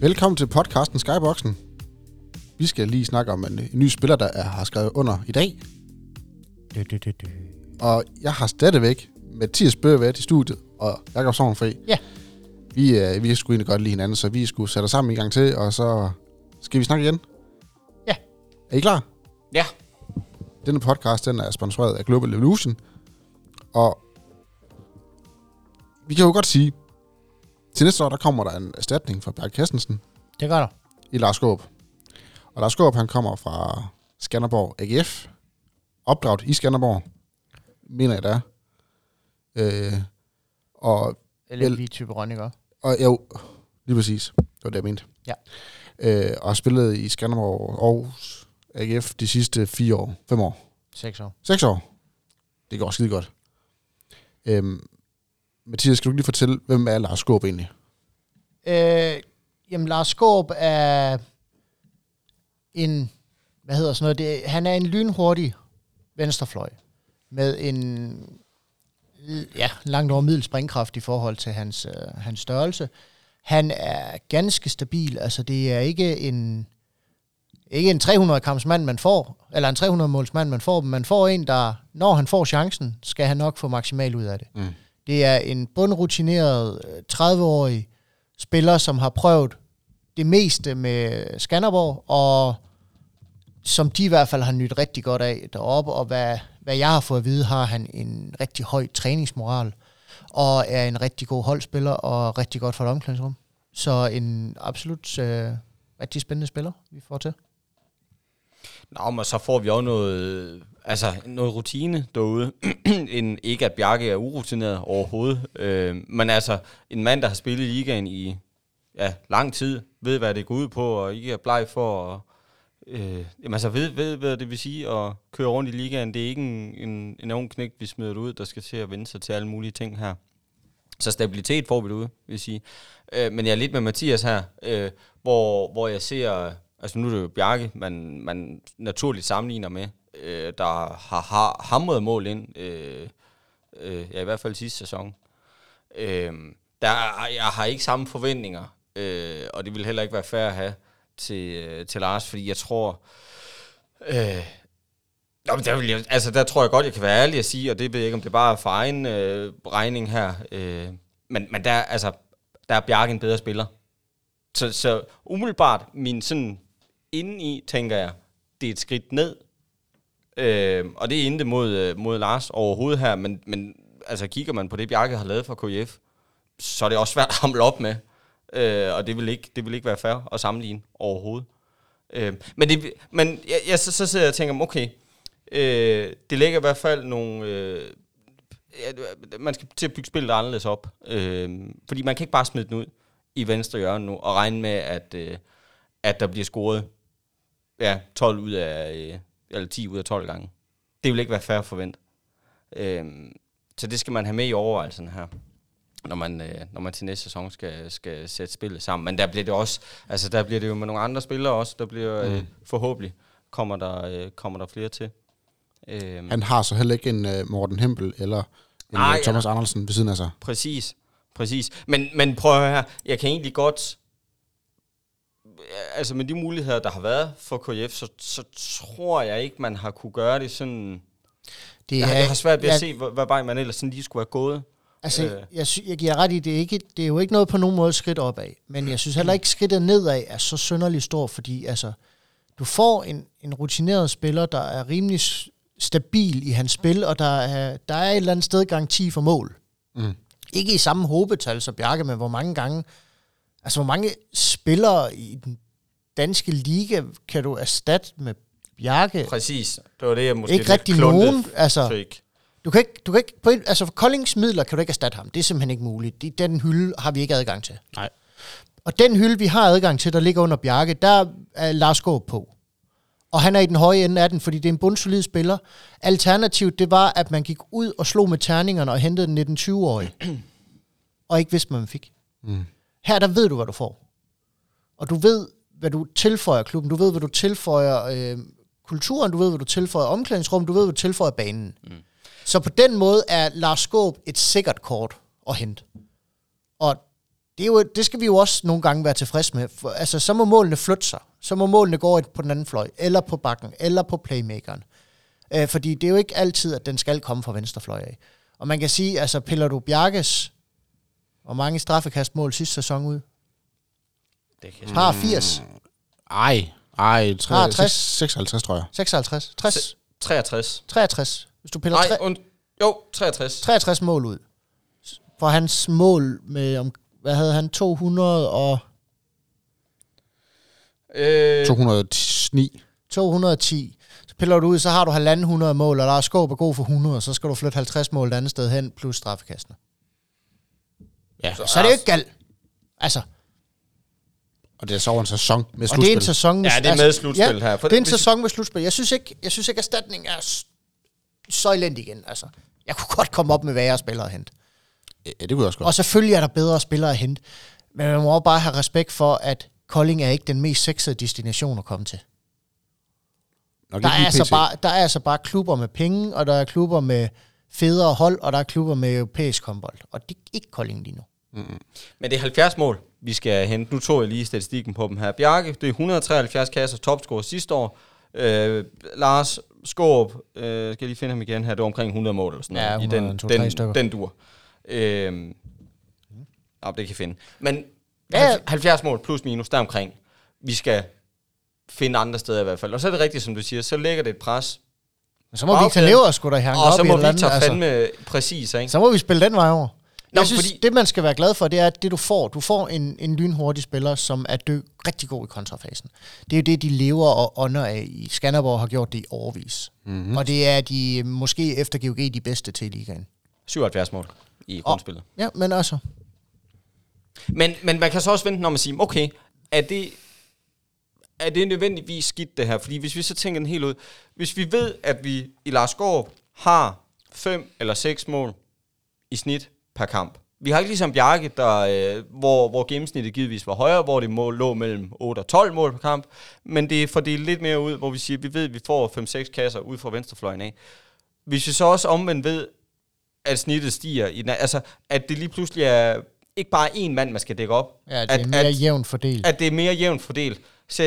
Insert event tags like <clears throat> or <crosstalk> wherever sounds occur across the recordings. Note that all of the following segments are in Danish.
Velkommen til podcasten Skyboxen. Vi skal lige snakke om en, en ny spiller, der er, har skrevet under i dag. Du, du, du, du. Og jeg har stadigvæk Mathias Bøgevært i studiet og Jakob Sovnfri. Ja. Vi, øh, vi skulle egentlig godt lide hinanden, så vi skulle sætte os sammen en gang til, og så skal vi snakke igen. Ja. Er I klar? Ja. Denne podcast den er sponsoreret af Global Evolution. Og vi kan jo godt sige, til næste år, der kommer der en erstatning fra Bjarke Christensen Det gør der. i Lars Skåb. Og Lars Skåb, han kommer fra Skanderborg AGF. Opdraget i Skanderborg, mener jeg, det er. Øh, og, Eller Vel- lige type Rønninger. og jo, lige præcis. Det var det, jeg mente. Ja. Øh, og har spillet i Skanderborg og Aarhus AGF de sidste fire år, fem år. Seks år. Seks år. Det går skide godt. Øhm, Mathias, skal du lige fortælle, hvem er Lars Skåb egentlig? Øh, jamen, Lars Skåb er en, hvad hedder sådan noget, det, han er en lynhurtig venstrefløj med en ja, langt over middel springkraft i forhold til hans, øh, hans størrelse. Han er ganske stabil, altså det er ikke en ikke en 300 kamps mand man får, eller en 300 måls mand man får, men man får en, der, når han får chancen, skal han nok få maksimalt ud af det. Mm. Det er en bundrutineret 30-årig øh, spiller, som har prøvet det meste med Skanderborg, og som de i hvert fald har nyt rigtig godt af deroppe, og hvad, hvad jeg har fået at vide, har han en rigtig høj træningsmoral, og er en rigtig god holdspiller, og rigtig godt for et omklædningsrum. Så en absolut øh, rigtig spændende spiller, vi får til. Nå, men så får vi også noget, altså, noget rutine derude. <clears throat> en, ikke at Bjarke er urutineret overhovedet, øh, men altså en mand, der har spillet i ligaen i ja, lang tid, ved, hvad det går ud på, og ikke er bleg for at Øh, jamen altså, ved, ved, hvad det vil sige at køre rundt i ligaen. Det er ikke en, en, en ung knægt, vi smider ud, der skal til at vende sig til alle mulige ting her. Så stabilitet får vi derude, vil jeg sige. Øh, men jeg er lidt med Mathias her, øh, hvor, hvor jeg ser, altså nu er det jo Bjarke, man, man naturligt sammenligner med, øh, der har, har hamret mål ind, øh, øh, ja i hvert fald sidste sæson. Øh, der, jeg har ikke samme forventninger, øh, og det vil heller ikke være fair at have til, øh, til Lars, fordi jeg tror... Øh, Nå, men der, vil jeg, altså, der tror jeg godt, jeg kan være ærlig at sige, og det ved jeg ikke, om det bare er for egen øh, regning her. Øh, men, men der, altså, der er Bjarke en bedre spiller. Så, så umiddelbart, min sådan indeni, tænker jeg, det er et skridt ned. Øh, og det er intet mod, øh, mod Lars overhovedet her, men, men altså, kigger man på det, Bjarke har lavet for KF, så er det også svært at hamle op med. Øh, og det vil, ikke, det vil ikke være fair at sammenligne overhovedet. Øh, men det, men jeg, jeg, så, så sidder jeg og tænker, okay, øh, det lægger i hvert fald nogle... Øh, ja, man skal til at bygge spillet anderledes op. Øh, fordi man kan ikke bare smide den ud i venstre hjørne nu, og regne med, at, øh, at der bliver scoret ja, 12 ud af, øh, eller 10 ud af 12 gange. Det vil ikke være fair at forvente. Øh, så det skal man have med i overvejelsen her når man, øh, når man til næste sæson skal, skal sætte spillet sammen. Men der bliver det også, altså der bliver det jo med nogle andre spillere også, der bliver øh, forhåbentlig kommer der, øh, kommer der flere til. Øh, Han har så heller ikke en uh, Morten Hempel eller en Nej, Nej, Thomas Andersen ved siden af sig. Præcis, præcis. Men, men prøv at høre her, jeg kan egentlig godt, altså med de muligheder, der har været for KF, så, så tror jeg ikke, man har kunne gøre det sådan, Det jeg, har- jeg har svært ved at jeg- se, hvad, vej man ellers sådan lige skulle have gået. Altså, Øh. jeg, sy- jeg giver ret i, det er, ikke, det er jo ikke noget på nogen måde skridt opad, men jeg synes heller ikke, skridtet nedad er så sønderligt stor, fordi altså, du får en, en rutineret spiller, der er rimelig stabil i hans spil, og der er, der er et eller andet sted garanti for mål. Mm. Ikke i samme håbetal som Bjarke, men hvor mange gange, altså hvor mange spillere i den danske liga kan du erstatte med Bjarke? Præcis, det var det, jeg måske Ikke rigtig nogen, altså- fik. Du kan ikke, du kan ikke på en, altså for Koldings midler kan du ikke erstatte ham. Det er simpelthen ikke muligt. Det, den hylde har vi ikke adgang til. Nej. Og den hylde, vi har adgang til, der ligger under Bjarke, der er Lars Gård på. Og han er i den høje ende af den, fordi det er en bundsolid spiller. Alternativet, det var, at man gik ud og slog med terningerne og hentede den 19-20-årige. <clears throat> og ikke vidste, hvad man fik. Mm. Her, der ved du, hvad du får. Og du ved, hvad du tilføjer klubben. Du ved, hvad du tilføjer øh, kulturen. Du ved, hvad du tilføjer omklædningsrum. Du ved, hvad du tilføjer banen. Mm. Så på den måde er Lars Skåb et sikkert kort at hente. Og det, er jo, det skal vi jo også nogle gange være tilfredse med. For, altså, så må målene flytte sig. Så må målene gå på den anden fløj, eller på bakken, eller på playmakeren. Øh, fordi det er jo ikke altid, at den skal komme fra venstre fløj af. Og man kan sige, altså piller du Bjarkes og mange straffekastmål sidste sæson ud? Det kan Har 80, Ej, ej, tre, Ah, 60. 56, tror jeg. 56, 60, 63. 63. Hvis du piller Nej, tre, und, jo, 63. 63 mål ud. For hans mål med, om, hvad havde han, 200 og Øh, 209. 210. Så piller du ud, så har du halvanden 100 mål, og der er skåb og god for 100, så skal du flytte 50 mål et andet sted hen, plus straffekastene. Ja, Så er det jo ikke galt. Altså, og det er så over en sæson med og det er en slutspil. sæson med, Ja, det er med slutspil her. For det er en hvis- sæson med slutspil. Jeg synes ikke, jeg synes ikke erstatning er så elendig igen. Altså, jeg kunne godt komme op med værre spillere at hente. Ja, det kunne jeg også godt. Og selvfølgelig er der bedre spillere at hente. Men man må også bare have respekt for, at Kolding er ikke den mest sexede destination at komme til. Nok Der er, altså bare, der er altså bare klubber med penge, og der er klubber med federe hold, og der er klubber med europæisk håndbold. Og det er ikke Kolding lige nu. Men det er 70 mål, vi skal hente. Nu tog jeg lige statistikken på dem her. Bjarke, det er 173 kasser, topscore sidste år. Øh, Lars Skåb, øh, skal jeg lige finde ham igen her, det var omkring 100 mål eller sådan Ja, noget. 100, I den, 2-3 den, stykker. den dur. Øh, ja, det kan jeg finde. Men Ja. ja. 70 mål plus minus, deromkring. Vi skal finde andre steder i hvert fald. Og så er det rigtigt, som du siger, så lægger det et pres. Men så må Okay. Victor Lever sgu da hænge Og op så i må et eller vi andet, tage fandme præcis, ikke? Så må vi spille den vej over. Nå, Jeg synes, fordi- det man skal være glad for, det er, at det du får, du får en, en lynhurtig spiller, som er dø, rigtig god i kontrafasen. Det er jo det, de lever og ånder af i. Skanderborg har gjort det i overvis. Mhm. Mm-hmm. Og det er de måske efter GOG de bedste til ligaen. 77 mål i grundspillet. Ja, men altså, Men, men man kan så også vente, når man siger, okay, er det, er det nødvendigvis skidt det her? Fordi hvis vi så tænker den helt ud, hvis vi ved, at vi i Lars Gård har fem eller seks mål i snit per kamp. Vi har ikke ligesom Bjarke, der, øh, hvor, hvor gennemsnittet givetvis var højere, hvor det mål lå mellem 8 og 12 mål per kamp, men det er fordelt lidt mere ud, hvor vi siger, at vi ved, at vi får 5-6 kasser ud fra venstrefløjen af. Hvis vi så også omvendt ved, at snittet stiger, i den, altså at det lige pludselig er ikke bare én mand, man skal dække op, ja, det at, er mere at, jævnt fordelt. at det er mere jævnt fordelt. Så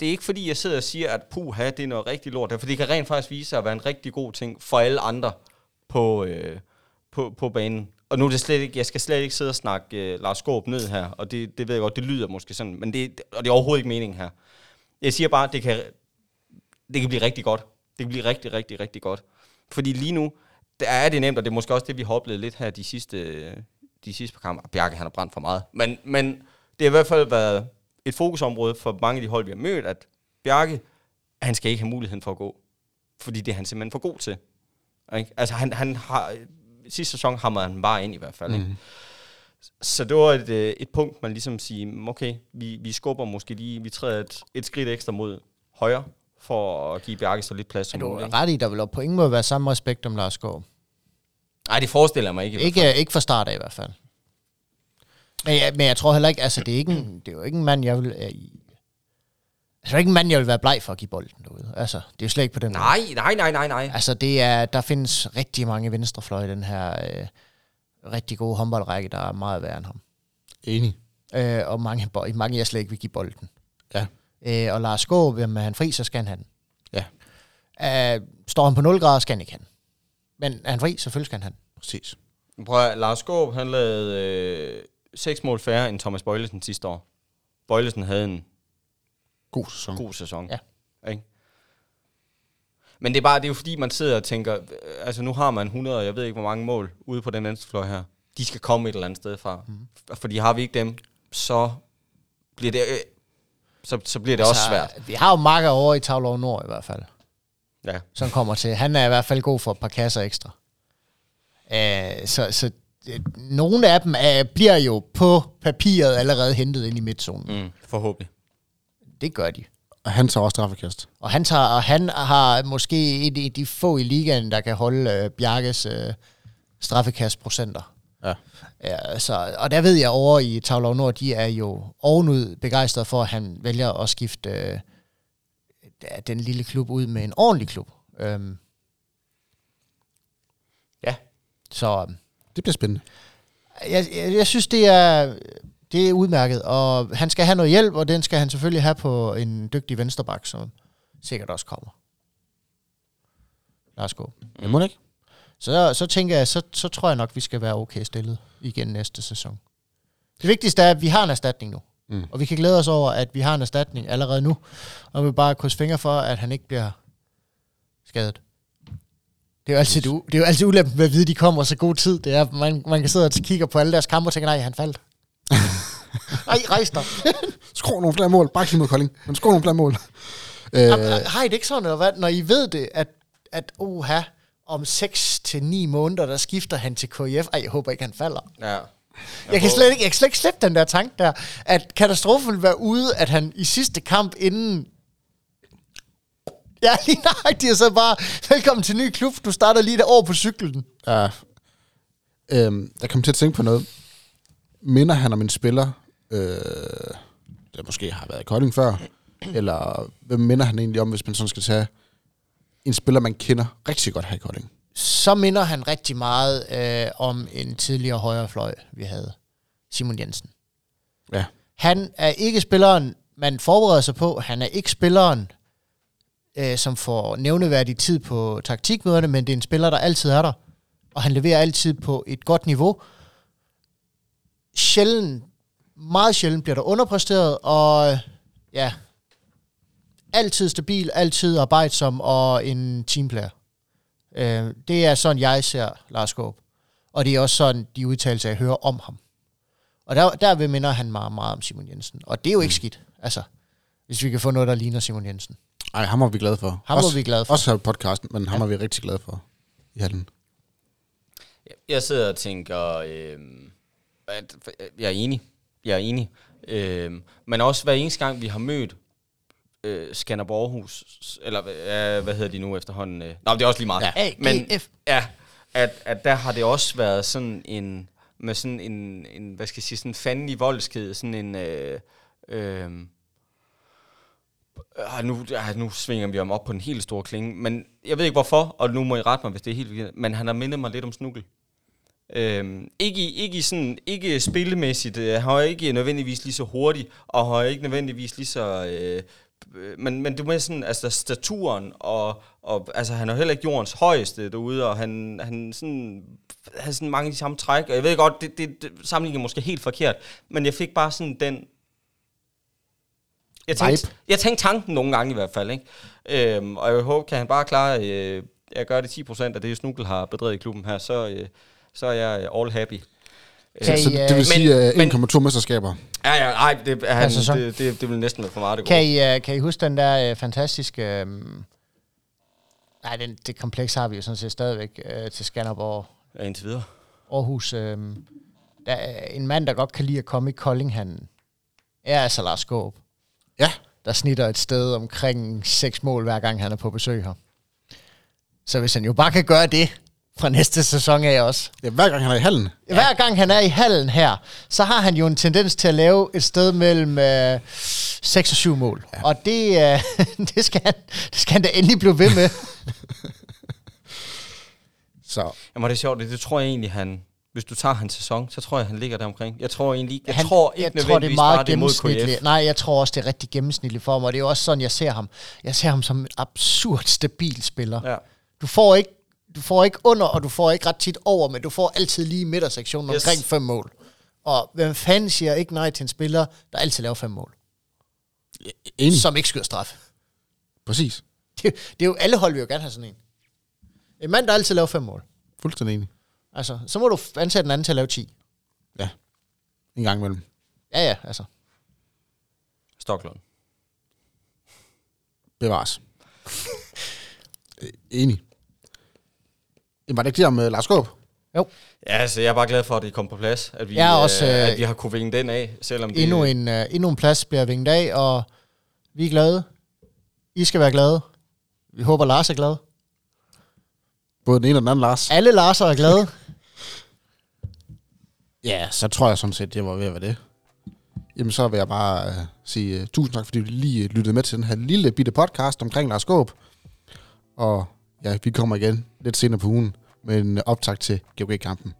det er ikke fordi, jeg sidder og siger, at puha, det er noget rigtig lort. For det kan rent faktisk vise sig at være en rigtig god ting for alle andre på, øh, på, på banen. Og nu er det slet ikke, jeg skal slet ikke sidde og snakke uh, Lars Skåb ned her, og det, det ved jeg godt, det lyder måske sådan, men det, og det er overhovedet ikke meningen her. Jeg siger bare, at det kan, det kan blive rigtig godt. Det kan blive rigtig, rigtig, rigtig godt. Fordi lige nu, der er det nemt, og det er måske også det, vi har oplevet lidt her de sidste, de sidste par kampe. Bjarke, han har brændt for meget. Men, men det har i hvert fald været et fokusområde for mange af de hold, vi har mødt, at Bjarke, han skal ikke have muligheden for at gå. Fordi det er han simpelthen for god til. Ikke? Altså han, han har, sidste sæson hamrede han bare ind i hvert fald. Ikke? Mhm. Så det var et, øh, et punkt, man ligesom siger, okay, vi, vi skubber måske lige, vi træder et, et skridt ekstra mod højre, for at give Bjarke så lidt plads som du muligt. er ikke? ret i, der vil på ingen måde være samme respekt om Lars Skov. Nej, det forestiller jeg mig ikke. Ikke, ikke fra start af i hvert fald. Men jeg, men jeg tror heller ikke, altså det er, ikke en, det er jo ikke en mand, jeg vil... Det jo ikke en mand, jeg vil være bleg for at give bolden derude. Altså, det er jo slet ikke på den måde. Nej, nej, nej, nej, nej. Altså, det er, der findes rigtig mange venstrefløje i den her øh, rigtig gode håndboldrække, der er meget værre end ham. Enig. Øh, og mange, mange, jeg slet ikke vil give bolden. Ja. Øh, og Lars Skåb, jamen, er han fri, så skal han have den. Ja, Øh, står han på 0 grader, skal han ikke have den. Men er han fri, selvfølgelig skal han have den. præcis. Prøv at, Lars Skåb, han lavede øh, seks mål færre end Thomas Bøjlesen sidste år. Bøjlesen havde en God sæson. god sæson. Ja. Ikke? Men det er bare, det er jo fordi, man sidder og tænker, øh, altså nu har man 100, jeg ved ikke hvor mange mål ude på den venstrefløj her. De skal komme et eller andet sted fra. Mm. Fordi har vi ikke dem, så bliver det, øh, så, så bliver det altså, også svært. Vi har jo Marker over i Tavlov Nord i hvert fald, Ja. som kommer til. Han er i hvert fald god for et par kasser ekstra. Øh, så så øh, nogle af dem er, bliver jo på papiret allerede hentet ind i midtzonen. Mm, forhåbentlig. Det gør de. Og han tager også straffekast. Og han, tager, og han har måske et af de få i ligaen, der kan holde øh, Bjarkes øh, straffekastprocenter. Ja. Ja, så, og der ved jeg over i Tavlov Nord, de er jo ovenud begejstrede for, at han vælger at skifte øh, den lille klub ud med en ordentlig klub. Øhm, Ja. så øhm, Det bliver spændende. jeg, jeg, jeg synes, det er det er udmærket, og han skal have noget hjælp, og den skal han selvfølgelig have på en dygtig vensterbak, som sikkert også kommer. Lad os gå. Jeg må ikke. Så, så tænker jeg, så, så tror jeg nok, vi skal være okay stillet igen næste sæson. Det vigtigste er, at vi har en erstatning nu. Mm. Og vi kan glæde os over, at vi har en erstatning allerede nu. Og vi bare krydse fingre for, at han ikke bliver skadet. Det er jo altid, det er jo altid ulempen med at vide, at de kommer så god tid. Det er, man, man kan sidde og kigge på alle deres kampe og tænke, nej, han faldt. <laughs> Nej, rejs dig. <laughs> Skru nogle flere mål. Bare ikke mod Kolding, men skru nogle flere mål. Øh, Har I det ikke sådan, eller hvad? Når I ved det, at, at oha, om 6 til 9 måneder, der skifter han til KIF. Ej, jeg håber ikke, han falder. Ja. Jeg, jeg, kan slet ikke, jeg kan slet ikke slippe den der tanke der, at katastrofen vil være ude, at han i sidste kamp inden... Ja, <laughs> lige nøjagtigt, og så bare, velkommen til ny klub, du starter lige der over på cyklen. Ja. Øhm, jeg kom til at tænke på noget. Minder han om en spiller, øh, der måske har været i Kolding før, eller hvem minder han egentlig om, hvis man sådan skal tage en spiller, man kender rigtig godt her i Kolding? Så minder han rigtig meget øh, om en tidligere højrefløj, vi havde. Simon Jensen. Ja. Han er ikke spilleren, man forbereder sig på. Han er ikke spilleren, øh, som får nævneværdig tid på taktikmøderne, men det er en spiller, der altid er der. Og han leverer altid på et godt niveau. Sjældent, meget sjældent bliver der underpræsteret, og ja, altid stabil, altid arbejdsom og en teamplayer. Øh, det er sådan, jeg ser Lars Gåb. Og det er også sådan, de udtalelser, jeg hører om ham. Og der, derved minder han meget, meget om Simon Jensen. Og det er jo ikke skidt, altså, hvis vi kan få noget, der ligner Simon Jensen. Ej, ham er vi glade for. Ham også, var vi glade for. Også her podcasten, men ham er vi rigtig glade for i hallen. Jeg sidder og tænker, øh, at jeg er enig. Jeg er enig. Øh, men også hver eneste gang, vi har mødt øh, Skanderborg Aarhus, eller øh, hvad hedder de nu efterhånden? Øh? Nå, det er også lige meget. Ja. Men, ja, at, at der har det også været sådan en, med sådan en, en hvad skal jeg sige, sådan en fandelig voldsked, sådan en, øh, øh, Ah, nu, ah, nu svinger vi ham op på en helt stor klinge, men jeg ved ikke hvorfor, og nu må I rette mig, hvis det er helt vigtigt, men han har mindet mig lidt om Snukkel. Øhm, ikke, i- ikke, i sådan, ikke spillemæssigt, øh, han er ikke nødvendigvis lige så hurtig, og han er ikke nødvendigvis lige så... Øh, men, men det er sådan, altså staturen, og, og altså, han er heller ikke jordens højeste derude, og han, han sådan, har sådan mange af de samme træk, og jeg ved godt, det, det, det sammenligner måske helt forkert, men jeg fik bare sådan den jeg tænkte, Vibe. jeg tænkte tanken nogle gange i hvert fald, ikke? Øhm, og jeg håber, kan han bare klare, øh, jeg gør det 10% af det, Snukkel har bedrevet i klubben her, så, øh, så er jeg øh, all happy. Så I, det øh, vil men- sige uh, men- 1,2 mesterskaber. Ja, ja, nej, det, er han, det, det, det vil næsten være for meget, det. Kan I, uh, kan I huske den der uh, fantastiske... Uh, nej, den, det kompleks har vi jo sådan set stadigvæk uh, til Skanderborg. Ja, indtil videre. Aarhus. Uh, der er en mand, der godt kan lide at komme i Kolding, han er altså Lars Skåb. Ja. Der snitter et sted omkring seks mål, hver gang han er på besøg her. Så hvis han jo bare kan gøre det fra næste sæson af også. Ja, hver gang han er i hallen. Ja. Hver gang han er i hallen her, så har han jo en tendens til at lave et sted mellem øh, 6 og 7 mål. Ja. Og det, øh, <laughs> det, skal han, det skal han da endelig blive ved med. <laughs> Så Jamen, det er sjovt, det, det tror jeg egentlig, han... Hvis du tager hans sæson, så tror jeg, han ligger der omkring. Jeg tror egentlig jeg han, tror ikke jeg tror, det er nødvendigvis meget bare, det mod gennemsnitligt. Nej, jeg tror også, det er rigtig gennemsnitligt for mig. Og det er jo også sådan, jeg ser ham. Jeg ser ham som en absurd stabil spiller. Ja. Du får ikke du får ikke under, og du får ikke ret tit over, men du får altid lige i midtersektionen Yes. omkring fem mål. Og hvem fanden siger ikke nej til en spiller, der altid laver fem mål? enig. Som ikke skyder straf. Præcis. <laughs> Det, det er jo alle hold, vil jo gerne have sådan en. En mand, der altid laver fem mål. Fuldstændig enig. Altså, så må du ansætte en anden til at lave 10. Ja. En gang imellem. Ja, ja, altså. Stoklund. Bevares. <laughs> Enig. Jamen, var det ikke det om uh, Lars Gåb? Jo, Ja, altså, jeg er bare glad for, at det kom på plads. At vi, Jeg er også, øh, øh, at vi har kunne vinge den af, selvom det... endnu en, uh, endnu en plads bliver vinget af, og vi er glade. I skal være glade. Vi håber, Lars er glad. Både den ene og den anden Lars. Alle Larser er glade. <laughs> Ja, så tror jeg sådan set, det var ved at være det. Jamen, så vil jeg bare uh, sige uh, tusind tak, fordi du lige øh, lyttede med til den her lille bitte podcast omkring Lars Gåb. Og ja, vi kommer igen lidt senere på ugen med en optag til GOG-kampen.